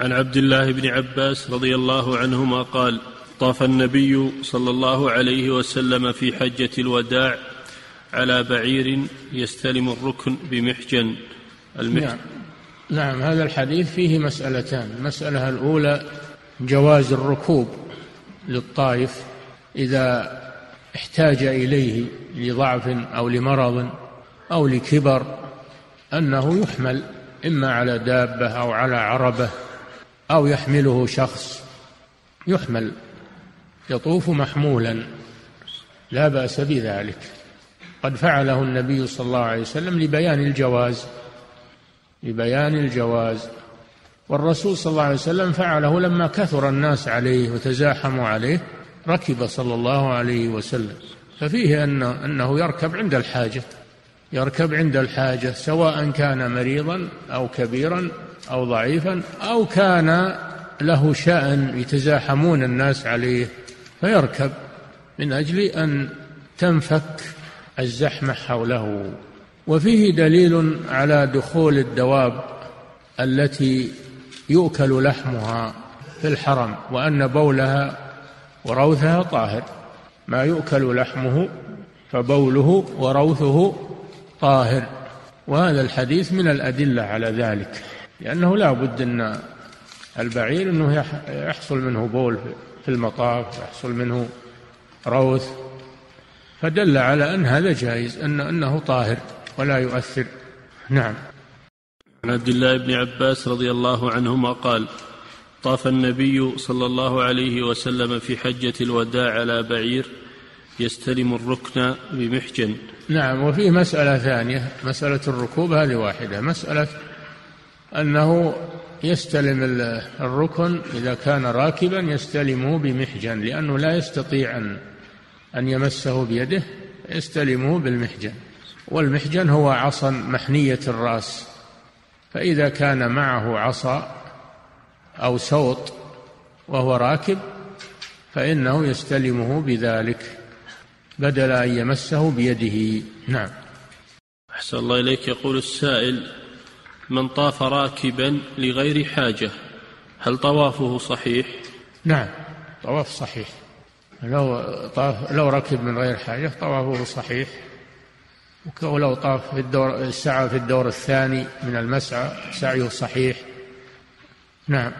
عن عبد الله بن عباس رضي الله عنهما قال طاف النبي صلى الله عليه وسلم في حجة الوداع على بعير يستلم الركن بمحجن المحجن نعم. نعم هذا الحديث فيه مسألتان المسألة الأولى جواز الركوب للطائف إذا احتاج إليه لضعف أو لمرض أو لكبر أنه يحمل إما على دابة أو على عربة أو يحمله شخص يحمل يطوف محمولا لا بأس بذلك. قد فعله النبي صلى الله عليه وسلم لبيان الجواز لبيان الجواز. والرسول صلى الله عليه وسلم فعله لما كثر الناس عليه وتزاحموا عليه ركب صلى الله عليه وسلم. ففيه أن أنه يركب عند الحاجة. يركب عند الحاجة سواء كان مريضا أو كبيرا أو ضعيفا أو كان له شأن يتزاحمون الناس عليه فيركب من أجل أن تنفك الزحمة حوله. وفيه دليل على دخول الدواب التي يؤكل لحمها في الحرم وأن بولها وروثها طاهر. ما يؤكل لحمه فبوله وروثه طاهر. وهذا الحديث من الأدلة على ذلك لأنه لا بد أن البعير أنه يحصل منه بول في المطاف يحصل منه روث. فدل على أن هذا جائز أن أنه طاهر ولا يؤثر. نعم. عن عبد الله بن عباس رضي الله عنهما قال طاف النبي صلى الله عليه وسلم في حجة الوداع على بعير يستلم الركن بمحجن. نعم وفيه مسألة ثانية مسألة الركوب هذه واحدة. مسألة أنه يستلم الركن إذا كان راكبا يستلمه بمحجن لأنه لا يستطيع أن أن يمسه بيده يستلمه بالمحجن. والمحجن هو عصا محنية الرأس. فإذا كان معه عصا أو سوط وهو راكب فإنه يستلمه بذلك. بدل أن يمسه بيده. نعم. أحسن الله إليك. يقول السائل من طاف راكبا لغير حاجة هل طوافه صحيح؟ نعم طواف صحيح. لو طاف لو ركب من غير حاجة طوافه صحيح. ولو طاف في الدور السعى في الدور الثاني من المسعى سعيه صحيح. نعم.